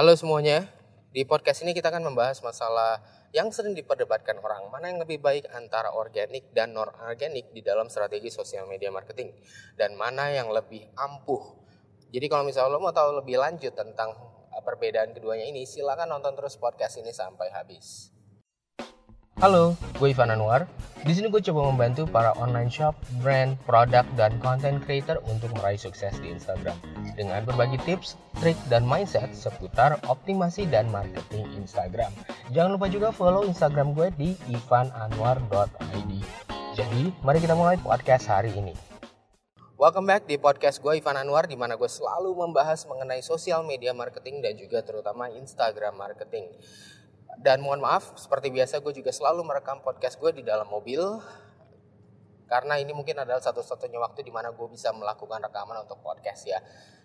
Halo semuanya, di podcast ini kita akan membahas masalah yang sering diperdebatkan orang, mana yang lebih baik antara organik dan non-organik di dalam strategi sosial media marketing, dan mana yang lebih ampuh. Jadi kalau misalnya lo mau tahu lebih lanjut tentang uh, perbedaan keduanya ini, silakan nonton terus podcast ini sampai habis. Halo, gue Ivan Anwar. Di sini gue coba membantu para online shop, brand, produk, dan content creator untuk meraih sukses di Instagram dengan berbagi tips, trik, dan mindset seputar optimasi dan marketing Instagram. Jangan lupa juga follow Instagram gue di ivananwar.id. Jadi, mari kita mulai podcast hari ini. Welcome back di podcast gue Ivan Anwar di mana gue selalu membahas mengenai sosial media marketing dan juga terutama Instagram marketing. Dan mohon maaf, seperti biasa gue juga selalu merekam podcast gue di dalam mobil karena ini mungkin adalah satu-satunya waktu di mana gue bisa melakukan rekaman untuk podcast ya.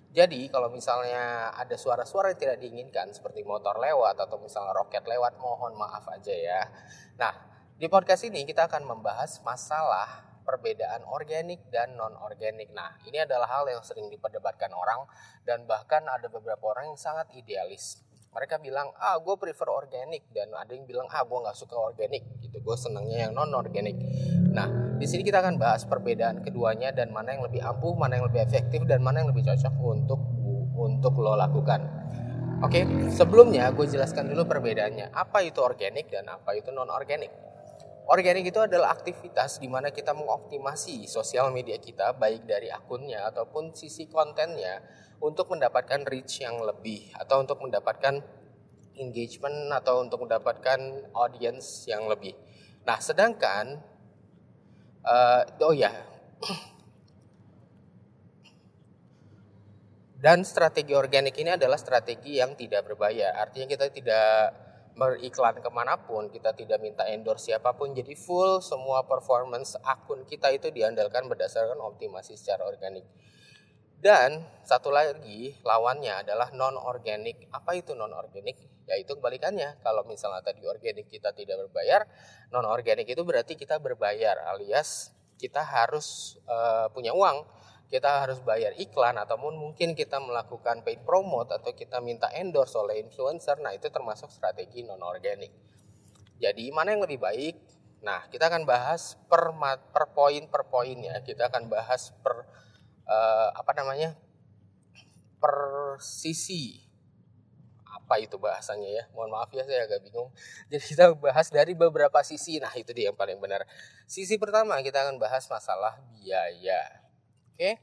Jadi kalau misalnya ada suara-suara yang tidak diinginkan seperti motor lewat atau misalnya roket lewat, mohon maaf aja ya. Nah, di podcast ini kita akan membahas masalah perbedaan organik dan non-organik. Nah, ini adalah hal yang sering diperdebatkan orang dan bahkan ada beberapa orang yang sangat idealis mereka bilang ah gue prefer organik dan ada yang bilang ah gue nggak suka organik gitu gue senangnya yang non organik nah di sini kita akan bahas perbedaan keduanya dan mana yang lebih ampuh mana yang lebih efektif dan mana yang lebih cocok untuk untuk lo lakukan. Oke, sebelumnya gue jelaskan dulu perbedaannya. Apa itu organik dan apa itu non organik? Itu adalah aktivitas di mana kita mengoptimasi sosial media kita baik dari akunnya ataupun sisi kontennya untuk mendapatkan reach yang lebih atau untuk mendapatkan engagement atau untuk mendapatkan audience yang lebih. Nah, sedangkan uh, oh ya. Dan strategi organik ini adalah strategi yang tidak berbayar. Artinya kita tidak beriklan ke mana pun, kita tidak minta endorse siapa pun. Jadi full semua performance akun kita itu diandalkan berdasarkan optimasi secara organik. Dan satu lagi lawannya adalah non organik. Apa itu non organik? Yaitu kebalikannya. Kalau misalnya tadi organik kita tidak berbayar, non organik itu berarti kita berbayar alias kita harus uh, punya uang, kita harus bayar iklan ataupun mungkin kita melakukan paid promote atau kita minta endorse oleh influencer. Nah, itu termasuk strategi non organik. Jadi mana yang lebih baik? Nah, kita akan bahas per per poin per poin ya. Kita akan bahas per uh, apa namanya per sisi apa itu bahasanya ya mohon maaf ya saya agak bingung jadi kita bahas dari beberapa sisi nah itu dia yang paling benar sisi pertama kita akan bahas masalah biaya oke okay?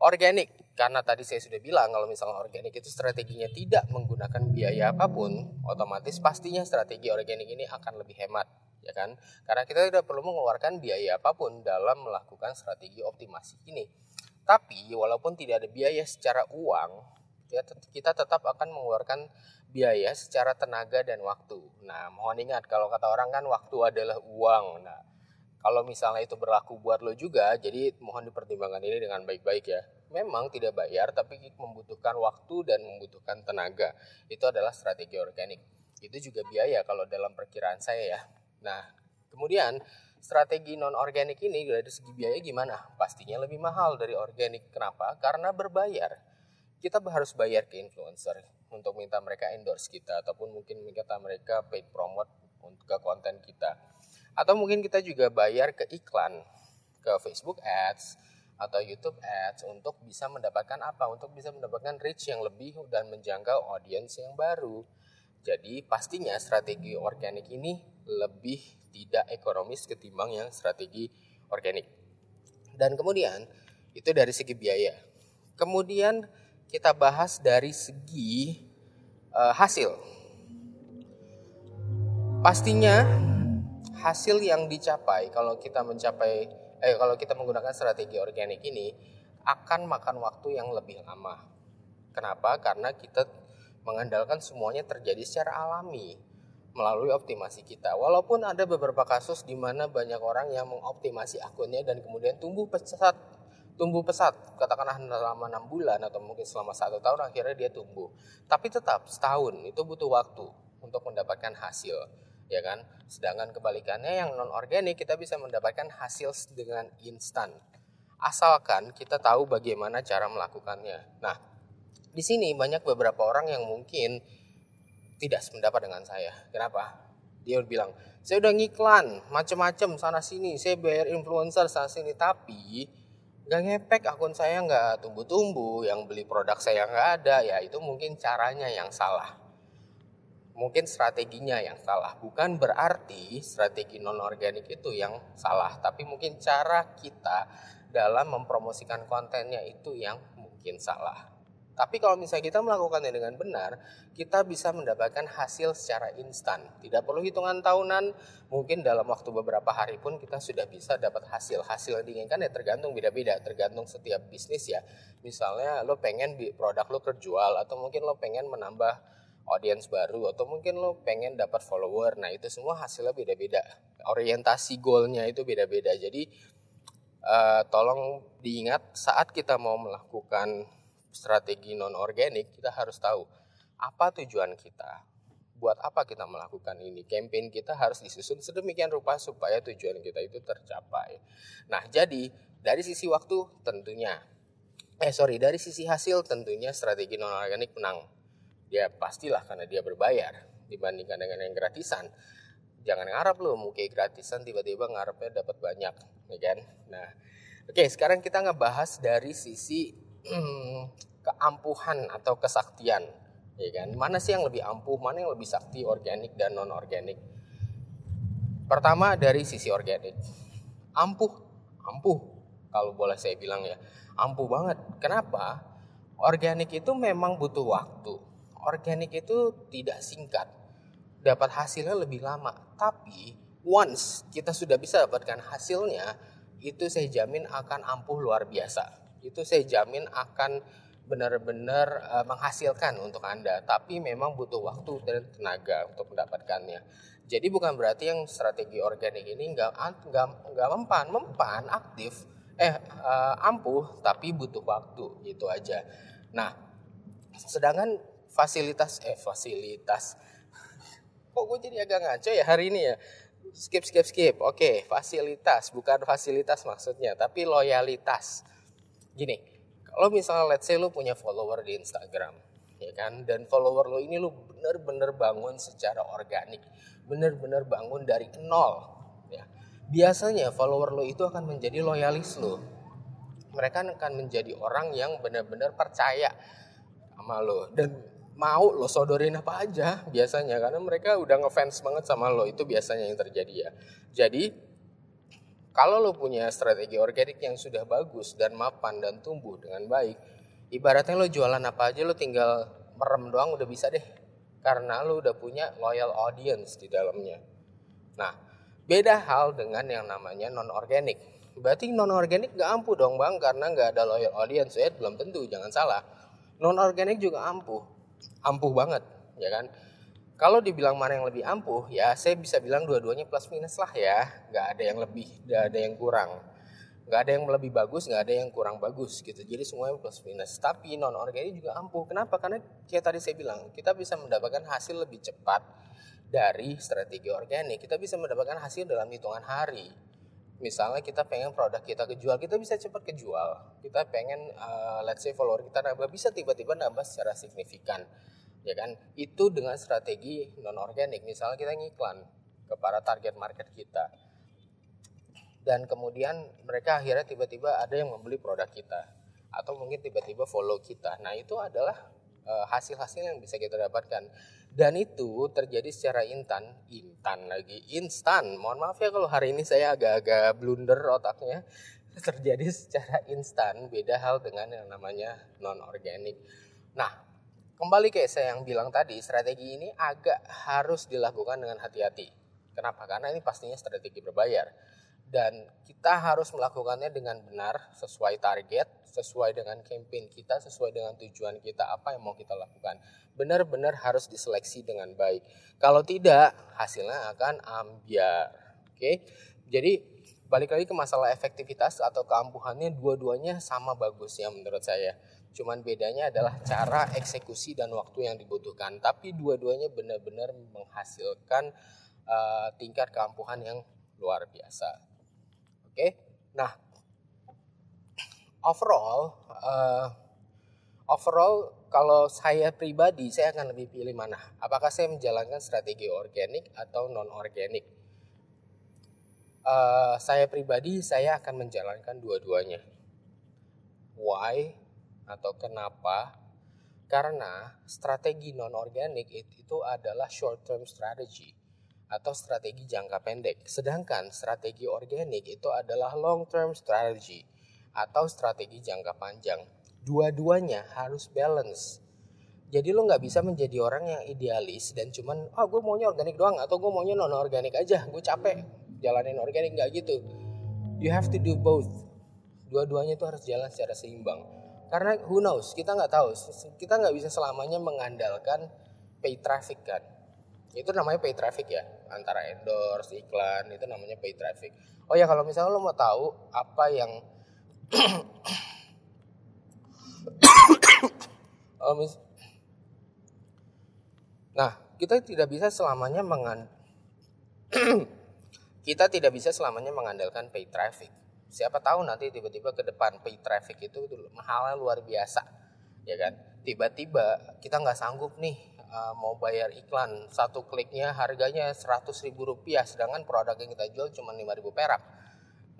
organik karena tadi saya sudah bilang kalau misalnya organik itu strateginya tidak menggunakan biaya apa pun otomatis pastinya strategi organik ini akan lebih hemat ya kan karena kita tidak perlu mengeluarkan biaya apa pun dalam melakukan strategi optimasi ini tapi walaupun tidak ada biaya secara uang, ya, kita tetap akan mengeluarkan biaya secara tenaga dan waktu. Nah, mohon ingat kalau kata orang kan waktu adalah uang. Nah, kalau misalnya itu berlaku buat lo juga, jadi mohon dipertimbangkan ini dengan baik-baik ya. Memang tidak bayar, tapi membutuhkan waktu dan membutuhkan tenaga. Itu adalah strategi organik. Itu juga biaya kalau dalam perkiraan saya ya. Nah, kemudian strategi non organik ini dari segi biaya gimana? Pastinya lebih mahal dari organik. Kenapa? Karena berbayar. Kita harus bayar ke influencer untuk minta mereka endorse kita ataupun mungkin minta mereka paid promote untuk ke konten kita. Atau mungkin kita juga bayar ke iklan ke Facebook Ads atau YouTube Ads untuk bisa mendapatkan apa? Untuk bisa mendapatkan reach yang lebih dan menjangkau audience yang baru. Jadi pastinya strategi organik ini lebih tidak ekonomis ketimbang yang strategi organik. Dan kemudian itu dari segi biaya. Kemudian kita bahas dari segi uh, hasil. Pastinya hasil yang dicapai kalau kita mencapai eh kalau kita menggunakan strategi organik ini akan makan waktu yang lebih lama. Kenapa? Karena kita mengandalkan semuanya terjadi secara alami melalui optimasi kita. Walaupun ada beberapa kasus di mana banyak orang yang mengoptimasi akunnya dan kemudian tumbuh pesat, tumbuh pesat, katakanlah selama enam bulan atau mungkin selama satu tahun akhirnya dia tumbuh. Tapi tetap setahun itu butuh waktu untuk mendapatkan hasil, ya kan? Sedangkan kebalikannya yang non organik kita bisa mendapatkan hasil dengan instan, asalkan kita tahu bagaimana cara melakukannya. Nah, di sini banyak beberapa orang yang mungkin tidak sependapat dengan saya. Kenapa? Dia bilang, saya udah ngiklan macem-macem sana sini, saya bayar influencer sana sini, tapi nggak ngepek akun saya nggak tumbuh-tumbuh, yang beli produk saya nggak ada, ya itu mungkin caranya yang salah. Mungkin strateginya yang salah, bukan berarti strategi non organik itu yang salah, tapi mungkin cara kita dalam mempromosikan kontennya itu yang mungkin salah. Tapi kalau misalnya kita melakukannya dengan benar, kita bisa mendapatkan hasil secara instan. Tidak perlu hitungan tahunan, mungkin dalam waktu beberapa hari pun kita sudah bisa dapat hasil. Hasil yang diinginkan ya tergantung beda-beda, tergantung setiap bisnis ya. Misalnya lo pengen produk lo terjual atau mungkin lo pengen menambah audiens baru atau mungkin lo pengen dapat follower. Nah, itu semua hasilnya beda-beda. Orientasi goalnya itu beda-beda. Jadi uh, tolong diingat saat kita mau melakukan strategi non organik kita harus tahu apa tujuan kita buat apa kita melakukan ini campaign kita harus disusun sedemikian rupa supaya tujuan kita itu tercapai nah jadi dari sisi waktu tentunya eh sorry dari sisi hasil tentunya strategi non organik menang dia pastilah karena dia berbayar dibandingkan dengan yang gratisan. Jangan ngarep lo mau kayak gratisan tiba-tiba ngarepnya dapat banyak ya kan? Nah oke sekarang kita ngebahas dari sisi keampuhan atau kesaktian ya kan? Mana sih yang lebih ampuh mana yang lebih sakti organik dan non organik pertama dari sisi organik. Ampuh ampuh kalau boleh saya bilang ya. Ampuh banget. Kenapa? Organik itu memang butuh waktu organik itu tidak singkat. Dapat hasilnya lebih lama. Tapi once kita sudah bisa dapatkan hasilnya itu saya jamin akan ampuh luar biasa. Itu saya jamin akan benar-benar uh, menghasilkan untuk Anda, tapi memang butuh waktu dan tenaga untuk mendapatkannya. Jadi bukan berarti yang strategi organik ini nggak nggak mempan, mempan aktif, eh uh, ampuh tapi butuh waktu. Gitu aja. Nah, sedangkan fasilitas eh fasilitas. Kok gue jadi agak ngaco ya hari ini ya? Skip skip skip. Oke fasilitas. Bukan fasilitas maksudnya tapi loyalitas. Gini kalau misalnya let's say lu punya follower di Instagram ya kan? Dan follower lo ini lu bener-bener bangun secara organik. Bener-bener bangun dari nol ya. Biasanya follower lo itu akan menjadi loyalis lo mereka akan menjadi orang yang benar-benar percaya sama lo dan mau lo sodorin apa aja biasanya karena mereka udah ngefans banget sama lo itu biasanya yang terjadi ya jadi kalau lo punya strategi organik yang sudah bagus dan mapan dan tumbuh dengan baik, ibaratnya lo jualan apa aja lo tinggal merem doang udah bisa deh. Karena lo udah punya loyal audience di dalamnya. Nah, beda hal dengan yang namanya non organik. Berarti non organik gak ampuh dong bang karena gak ada loyal audience ya belum tentu jangan salah. Non organik juga ampuh, ampuh banget ya kan kalau dibilang mana yang lebih ampuh, ya saya bisa bilang dua-duanya plus minus lah ya. Nggak ada yang lebih, nggak ada yang kurang. Nggak ada yang lebih bagus, nggak ada yang kurang bagus gitu. Jadi semuanya plus minus. Tapi non organik juga ampuh. Kenapa? Karena kayak tadi saya bilang, kita bisa mendapatkan hasil lebih cepat dari strategi organik. Kita bisa mendapatkan hasil dalam hitungan hari. Misalnya kita pengen produk kita kejual, kita bisa cepat kejual. Kita pengen, uh, let's say follower kita nambah, bisa tiba-tiba nambah secara signifikan ya kan? Itu dengan strategi non organik misalnya kita ngiklan kepada target market kita. Dan kemudian mereka akhirnya tiba-tiba ada yang membeli produk kita atau mungkin tiba-tiba follow kita. Nah itu adalah uh, hasil-hasil yang bisa kita dapatkan dan itu terjadi secara instan instan lagi instan mohon maaf ya kalau hari ini saya agak-agak blunder otaknya terjadi secara instan beda hal dengan yang namanya non organik nah Kembali kayak saya yang bilang tadi, strategi ini agak harus dilakukan dengan hati-hati. Kenapa? Karena ini pastinya strategi berbayar. Dan kita harus melakukannya dengan benar, sesuai target, sesuai dengan campaign kita, sesuai dengan tujuan kita, apa yang mau kita lakukan. Benar-benar harus diseleksi dengan baik. Kalau tidak, hasilnya akan ambiar. Oke, jadi balik lagi ke masalah efektivitas atau keampuhannya, dua-duanya sama bagusnya menurut saya Cuman bedanya adalah cara eksekusi dan waktu yang dibutuhkan. Tapi dua-duanya benar-benar menghasilkan uh, tingkat keampuhan yang luar biasa. Oke, okay? nah overall uh, overall kalau saya pribadi saya akan lebih pilih mana? Apakah saya menjalankan strategi organik atau non organik? Uh, saya pribadi saya akan menjalankan dua-duanya. Why atau kenapa? Karena strategi non organik itu adalah short term strategy atau strategi jangka pendek. Sedangkan strategi organik itu adalah long term strategy atau strategi jangka panjang. Dua-duanya harus balance. Jadi lo nggak bisa menjadi orang yang idealis dan cuman ah oh, gue maunya organik doang atau gue maunya non organik aja gue capek jalanin organik nggak gitu. You have to do both. Dua-duanya itu harus jalan secara seimbang. Karena who knows kita nggak tahu. Kita nggak bisa selamanya mengandalkan pay traffic kan. Itu namanya pay traffic ya antara endorse iklan itu namanya pay traffic oh ya kalau misalnya lo mau tahu apa yang oh, mis nah, kita tidak bisa selamanya mengan kita tidak bisa selamanya mengandalkan pay traffic. Siapa tahu nanti tiba-tiba ke depan pay traffic itu mahalnya luar biasa, ya kan? Tiba-tiba kita nggak sanggup nih uh, mau bayar iklan satu kliknya harganya seratus ribu rupiah, sedangkan produk yang kita jual cuma lima ribu perak,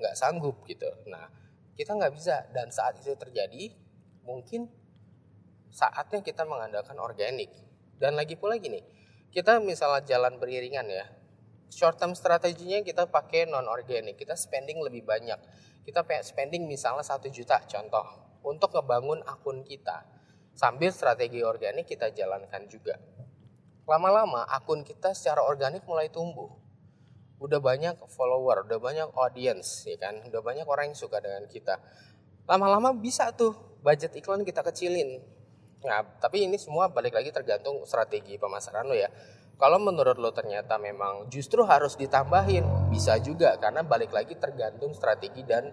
nggak sanggup gitu. Nah, kita nggak bisa dan saat itu terjadi mungkin saatnya kita mengandalkan organik. Dan lagi pula gini, kita misalnya jalan beriringan ya, short term strateginya kita pakai non organik, kita spending lebih banyak. Kita spending misalnya satu juta contoh untuk ngebangun akun kita. Sambil strategi organik kita jalankan juga. Lama-lama akun kita secara organik mulai tumbuh. Udah banyak follower, udah banyak audience, ya kan? Udah banyak orang yang suka dengan kita. Lama-lama bisa tuh budget iklan kita kecilin Nah, tapi ini semua balik lagi tergantung strategi pemasaran lo ya. Kalau menurut lo ternyata memang justru harus ditambahin, bisa juga karena balik lagi tergantung strategi dan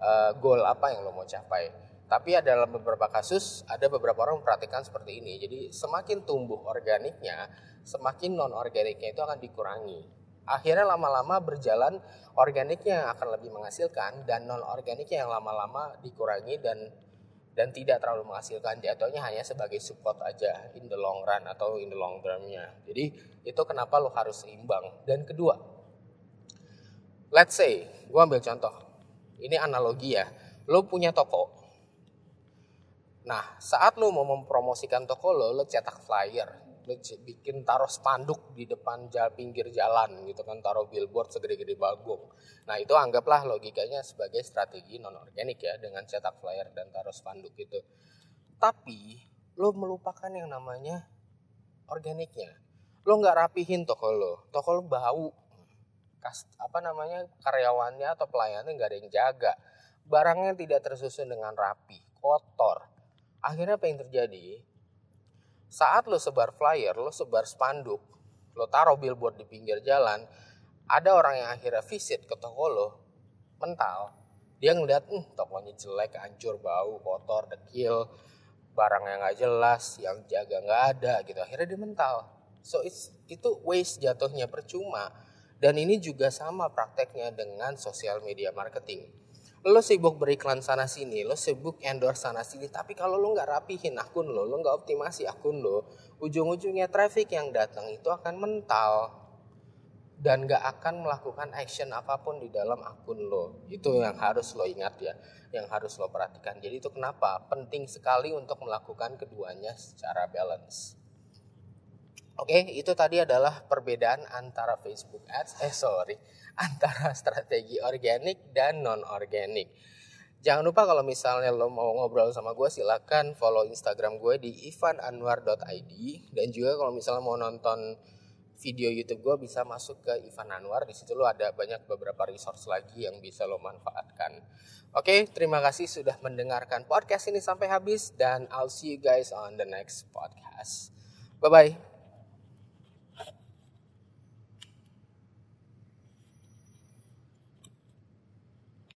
uh, goal apa yang lo mau capai. Tapi ada dalam beberapa kasus ada beberapa orang memperhatikan seperti ini. Jadi semakin tumbuh organiknya, semakin non organiknya itu akan dikurangi. Akhirnya lama-lama berjalan organiknya akan lebih menghasilkan dan non organiknya yang lama-lama dikurangi dan dan tidak terlalu menghasilkan. Jatuhnya hanya sebagai support aja in the long run atau in the long termnya. Jadi itu kenapa lo harus seimbang. Dan kedua let's say gue ambil contoh. Ini analogi ya. Lo punya toko nah saat lo mau mempromosikan toko lo lo cetak flyer. Bikin taruh spanduk di depan jalan, pinggir jalan gitu kan taruh billboard segede-gede bagong. Nah itu anggaplah logikanya sebagai strategi non organik ya dengan cetak flyer dan taruh spanduk gitu tapi lo melupakan yang namanya organiknya. Lo nggak rapihin toko lo toko lo bau. Kas apa namanya karyawannya atau pelayannya nggak ada yang jaga. Barangnya tidak tersusun dengan rapi kotor akhirnya apa yang terjadi saat lo sebar flyer, lo sebar spanduk, lo taruh billboard di pinggir jalan, ada orang yang akhirnya visit ke toko lo, mental. Dia ngeliat, hm, tokonya jelek, hancur, bau, kotor, dekil, barang yang gak jelas, yang jaga gak ada gitu. Akhirnya dia mental. So it's, itu waste jatuhnya percuma. Dan ini juga sama prakteknya dengan sosial media marketing lo sibuk beriklan sana sini, lo sibuk endorse sana sini, tapi kalau lo nggak rapihin akun lo, lo nggak optimasi akun lo, ujung-ujungnya traffic yang datang itu akan mental dan nggak akan melakukan action apa pun di dalam akun lo. Itu yang harus lo ingat ya, yang harus lo perhatikan. Jadi itu kenapa penting sekali untuk melakukan keduanya secara balance. Oke, itu tadi adalah perbedaan antara Facebook Ads, eh sorry, antara strategi organik dan non organik. Jangan lupa kalau misalnya lo mau ngobrol sama gue silahkan follow Instagram gue di ivananwar.id dan juga kalau misalnya mau nonton video YouTube gue bisa masuk ke Ivan Anwar di situ lo ada banyak beberapa resource lagi yang bisa lo manfaatkan. Oke, terima kasih sudah mendengarkan podcast ini sampai habis dan I'll see you guys on the next podcast. Bye bye.